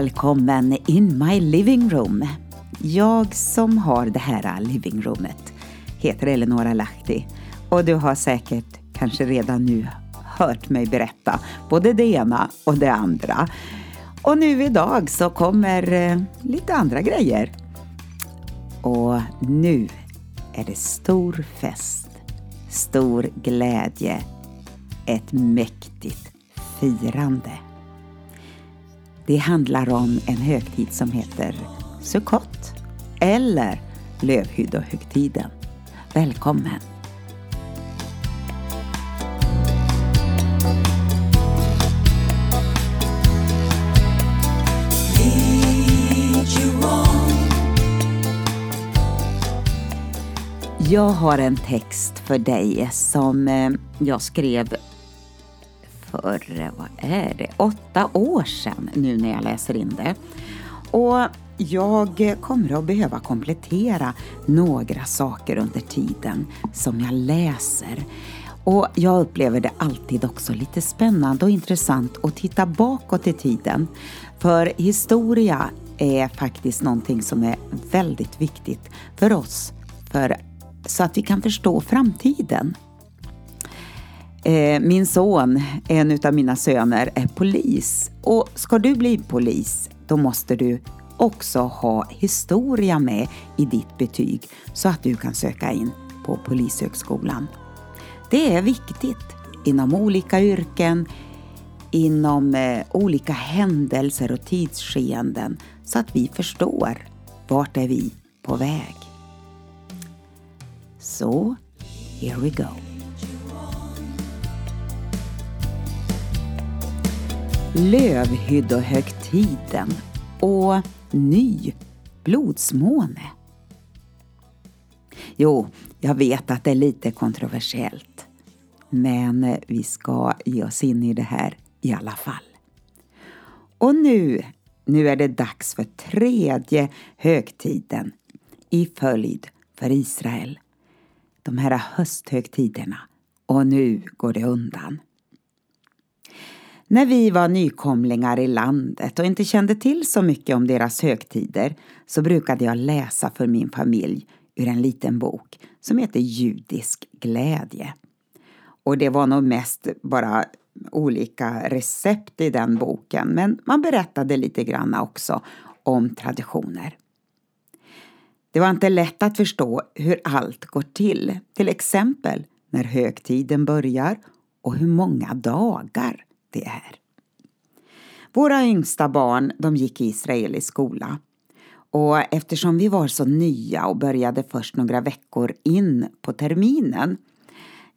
Välkommen in my living room. Jag som har det här living roomet heter Eleonora Lahti och du har säkert kanske redan nu hört mig berätta både det ena och det andra. Och nu idag så kommer eh, lite andra grejer. Och nu är det stor fest, stor glädje, ett mäktigt firande. Det handlar om en högtid som heter Sukkot eller Lövhyddohögtiden. Välkommen! Jag har en text för dig som eh, jag skrev för, vad är det, åtta år sedan nu när jag läser in det. Och jag kommer att behöva komplettera några saker under tiden som jag läser. Och jag upplever det alltid också lite spännande och intressant att titta bakåt i tiden. För historia är faktiskt någonting som är väldigt viktigt för oss för, så att vi kan förstå framtiden. Eh, min son, en av mina söner, är polis. Och ska du bli polis, då måste du också ha historia med i ditt betyg så att du kan söka in på Polishögskolan. Det är viktigt inom olika yrken, inom eh, olika händelser och tidsskeenden så att vi förstår vart är vi på väg. Så, here we go. Lövhyddohögtiden och ny blodsmåne. Jo, jag vet att det är lite kontroversiellt. Men vi ska ge oss in i det här i alla fall. Och nu, nu är det dags för tredje högtiden i följd för Israel. De här hösthögtiderna. Och nu går det undan. När vi var nykomlingar i landet och inte kände till så mycket om deras högtider så brukade jag läsa för min familj ur en liten bok som heter Judisk glädje. Och det var nog mest bara olika recept i den boken men man berättade lite grann också om traditioner. Det var inte lätt att förstå hur allt går till, till exempel när högtiden börjar och hur många dagar det är. Våra yngsta barn de gick i israelisk skola. Och eftersom vi var så nya och började först några veckor in på terminen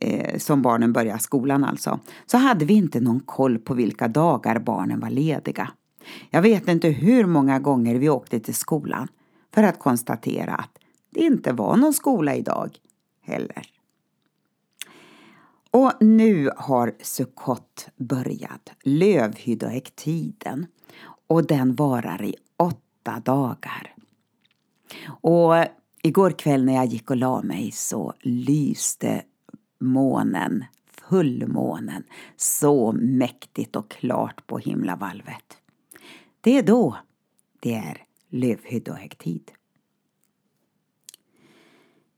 eh, som barnen började skolan alltså, så hade vi inte någon koll på vilka dagar barnen var lediga. Jag vet inte hur många gånger vi åkte till skolan för att konstatera att det inte var någon skola idag heller. Och nu har Sukkot börjat, lövhyddohäcktiden, och den varar i åtta dagar. Och igår kväll när jag gick och la mig så lyste månen, fullmånen, så mäktigt och klart på himlavalvet. Det är då det är lövhyddohäcktid.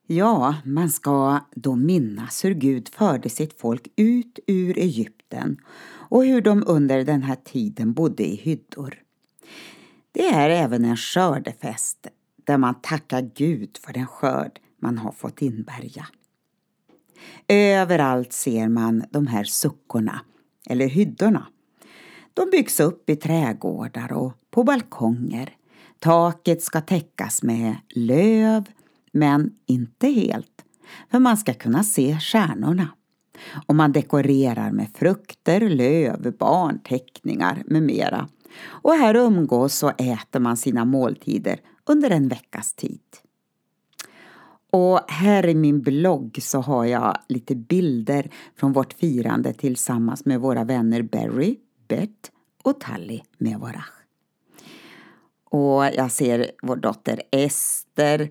Ja, man ska då minnas hur Gud förde sitt folk ut ur Egypten och hur de under den här tiden bodde i hyddor. Det är även en skördefest där man tackar Gud för den skörd man har fått inbärga. Överallt ser man de här suckorna, eller hyddorna. De byggs upp i trädgårdar och på balkonger. Taket ska täckas med löv, men inte helt, för man ska kunna se stjärnorna. Och man dekorerar med frukter, löv, barnteckningar med mera. Och här umgås och äter man sina måltider under en veckas tid. Och här i min blogg så har jag lite bilder från vårt firande tillsammans med våra vänner Barry, Bert och Tally med våra. Och jag ser vår dotter Ester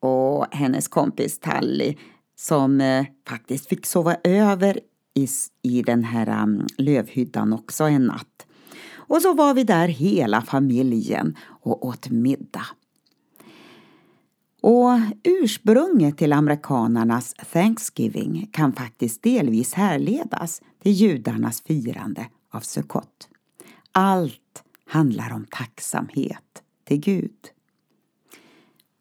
och hennes kompis Tally som eh, faktiskt fick sova över i, i den här um, lövhyddan också en natt. Och så var vi där hela familjen och åt middag. Och ursprunget till amerikanernas Thanksgiving kan faktiskt delvis härledas till judarnas firande av Sukkot. Allt handlar om tacksamhet till Gud.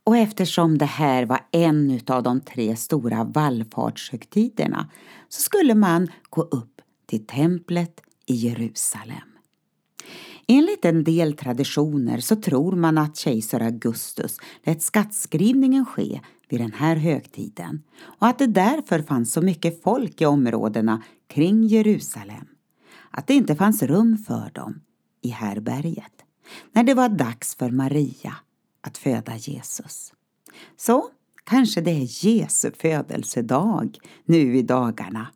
Och eftersom det här var en av de tre stora vallfartshögtiderna så skulle man gå upp till templet i Jerusalem. Enligt en del traditioner så tror man att kejsar Augustus lät skattskrivningen ske vid den här högtiden och att det därför fanns så mycket folk i områdena kring Jerusalem att det inte fanns rum för dem i härberget när det var dags för Maria att föda Jesus. Så kanske det är Jesu födelsedag nu i dagarna.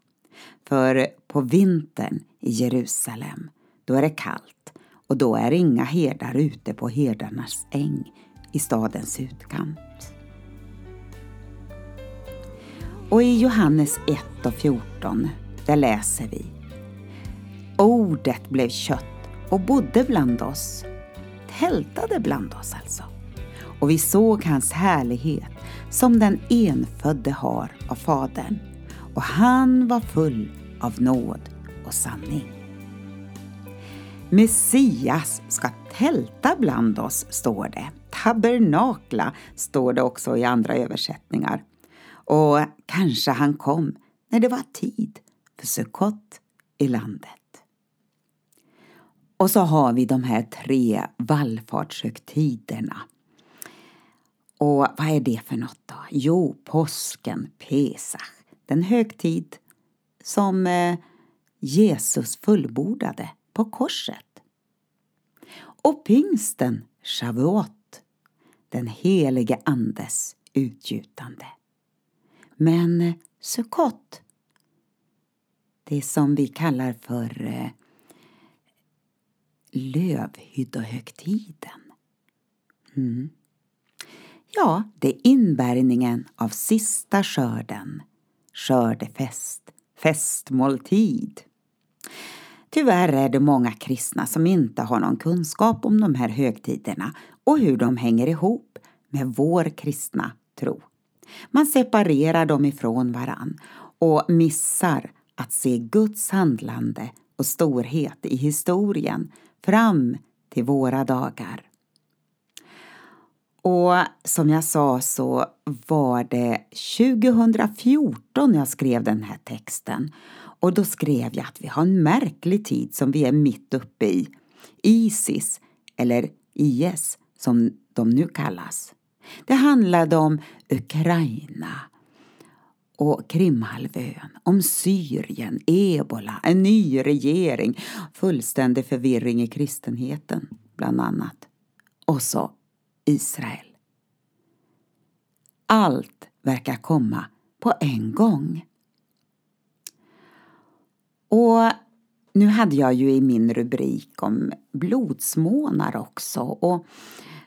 För på vintern i Jerusalem, då är det kallt och då är inga herdar ute på herdarnas äng i stadens utkant. Och i Johannes 1 och 14, där läser vi Ordet blev kött och bodde bland oss. Tältade bland oss alltså. Och vi såg hans härlighet som den enfödde har av Fadern. Och han var full av nåd och sanning. Messias ska tälta bland oss, står det. Tabernakla står det också i andra översättningar. Och kanske han kom när det var tid för Sukkot i landet. Och så har vi de här tre vallfartshögtiderna. Och vad är det för något då? Jo, påsken, Pesach, den högtid som eh, Jesus fullbordade på korset. Och pingsten, Shavuot, den helige Andes utgjutande. Men eh, Sukkot, det som vi kallar för eh, lövhyddohögtiden. Mm. Ja, det är inbärgningen av sista skörden, skördefest, festmåltid. Tyvärr är det många kristna som inte har någon kunskap om de här högtiderna och hur de hänger ihop med vår kristna tro. Man separerar dem ifrån varann och missar att se Guds handlande och storhet i historien fram till våra dagar. Och som jag sa så var det 2014 jag skrev den här texten. Och då skrev jag att vi har en märklig tid som vi är mitt uppe i. Isis, eller IS som de nu kallas. Det handlade om Ukraina och Krimhalvön, om Syrien, ebola, en ny regering, fullständig förvirring i kristenheten bland annat. Och så Israel. Allt verkar komma på en gång. Och nu hade jag ju i min rubrik om blodsmånar också och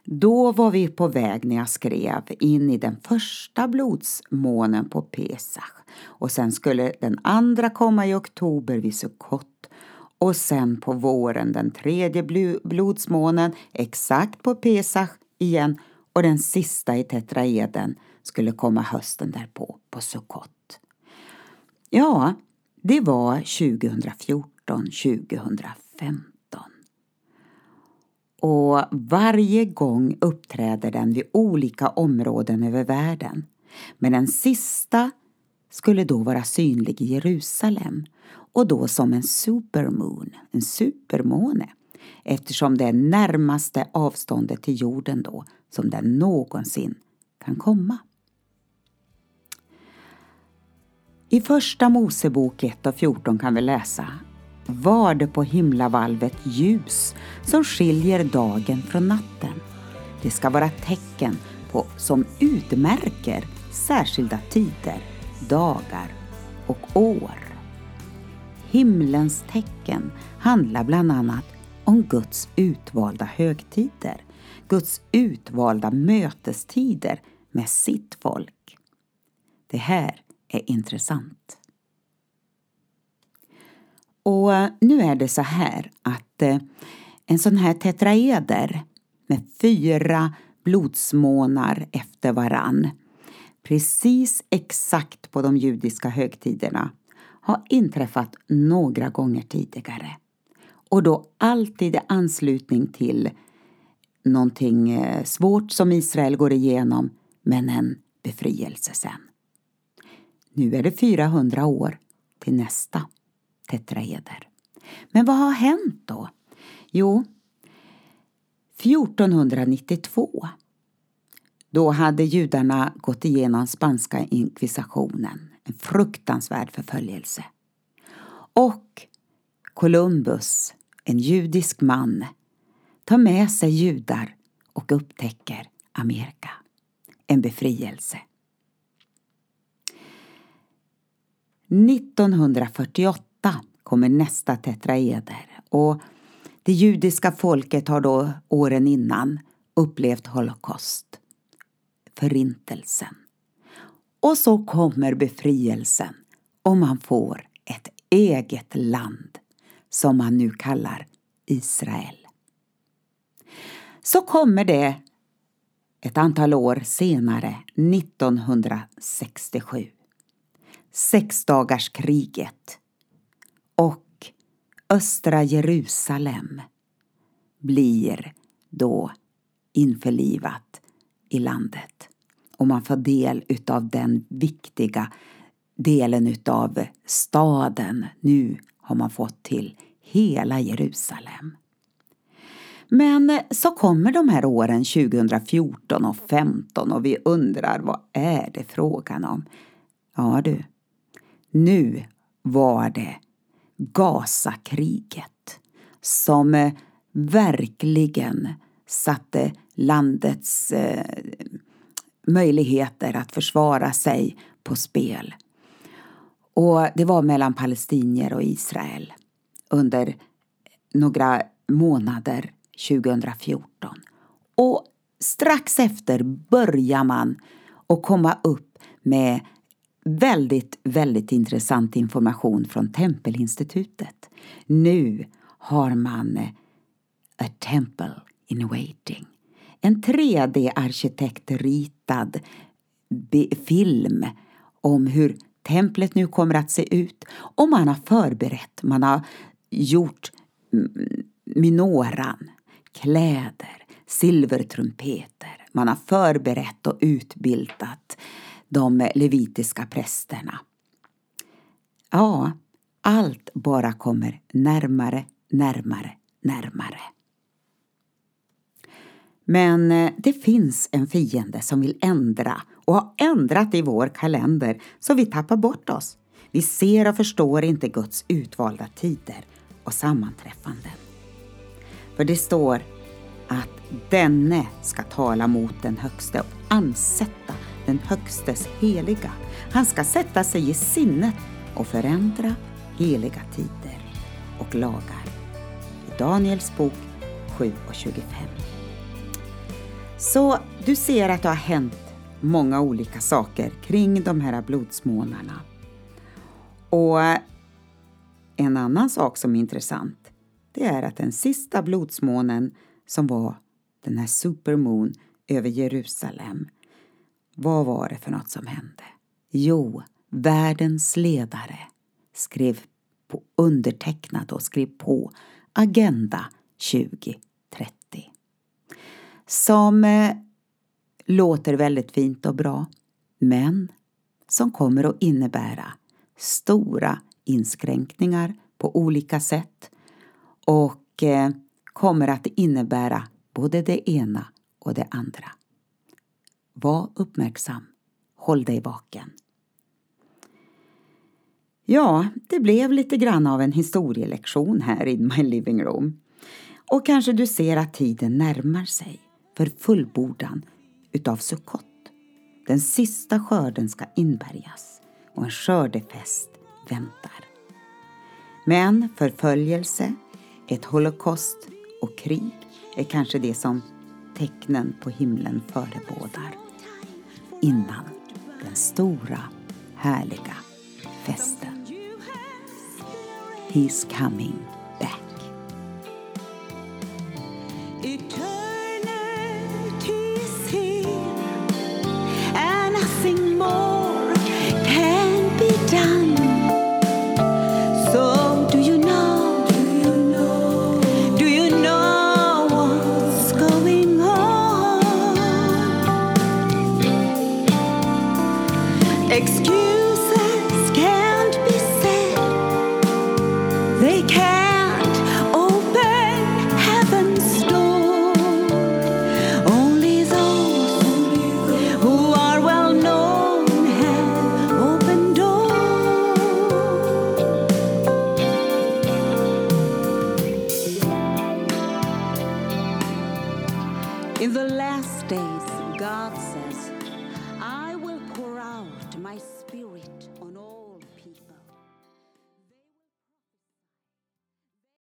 då var vi på väg när jag skrev in i den första blodsmånen på Pesach och sen skulle den andra komma i oktober vid Sukkot och sen på våren den tredje blodsmånen exakt på Pesach igen och den sista i tetraeden skulle komma hösten därpå på Sukkot. Ja, det var 2014, 2015. Och varje gång uppträder den vid olika områden över världen. Men den sista skulle då vara synlig i Jerusalem och då som en supermoon, en supermåne eftersom det är närmaste avståndet till jorden då som den någonsin kan komma. I Första Mosebok 1 och 14 kan vi läsa var det på himlavalvet ljus som skiljer dagen från natten. Det ska vara tecken på, som utmärker särskilda tider, dagar och år. Himlens tecken handlar bland annat om Guds utvalda högtider, Guds utvalda mötestider med sitt folk. Det här är intressant. Och eh, nu är det så här att eh, en sån här tetraeder med fyra blodsmånar efter varann. Precis exakt på de judiska högtiderna har inträffat några gånger tidigare. Och då alltid i anslutning till någonting eh, svårt som Israel går igenom, men en befrielse sen. Nu är det 400 år till nästa tetraeder. Men vad har hänt då? Jo, 1492 då hade judarna gått igenom spanska inkvisitionen, en fruktansvärd förföljelse. Och Columbus, en judisk man, tar med sig judar och upptäcker Amerika. En befrielse. 1948 kommer nästa tetraeder och det judiska folket har då åren innan upplevt Holocaust, förintelsen. Och så kommer befrielsen och man får ett eget land som man nu kallar Israel. Så kommer det ett antal år senare, 1967. Sexdagarskriget och östra Jerusalem blir då införlivat i landet. Och man får del utav den viktiga delen utav staden. Nu har man fått till hela Jerusalem. Men eh, så kommer de här åren 2014 och 2015 och vi undrar vad är det frågan om? Ja du, nu var det Gazakriget som eh, verkligen satte landets eh, möjligheter att försvara sig på spel. Och det var mellan palestinier och Israel under några månader 2014. Och strax efter börjar man att komma upp med väldigt, väldigt intressant information från Tempelinstitutet. Nu har man A Temple in Waiting. En 3D-arkitektritad film om hur templet nu kommer att se ut. Och man har förberett, man har gjort minoran, kläder, silvertrumpeter. Man har förberett och utbildat de levitiska prästerna. Ja, allt bara kommer närmare, närmare, närmare. Men eh, det finns en fiende som vill ändra och har ändrat i vår kalender så vi tappar bort oss. Vi ser och förstår inte Guds utvalda tider och sammanträffanden. För det står att denne ska tala mot den högste och ansätta den högstes heliga. Han ska sätta sig i sinnet och förändra heliga tider och lagar. I Daniels bok 7 och 25. Så du ser att det har hänt många olika saker kring de här blodsmånarna. Och en annan sak som är intressant, det är att den sista blodsmånen som var den här supermoon över Jerusalem, vad var det för något som hände? Jo, världens ledare skrev på, undertecknad och skrev på Agenda 2030. Som eh, låter väldigt fint och bra, men som kommer att innebära stora inskränkningar på olika sätt och eh, kommer att innebära både det ena och det andra. Var uppmärksam. Håll dig vaken. Ja, det blev lite grann av en historielektion här i my living room. Och kanske du ser att tiden närmar sig för fullbordan utav Sukkot. Den sista skörden ska inbärgas och en skördefest väntar. Men förföljelse, ett holocaust och krig är kanske det som tecknen på himlen förebådar innan den stora härliga festen. He's coming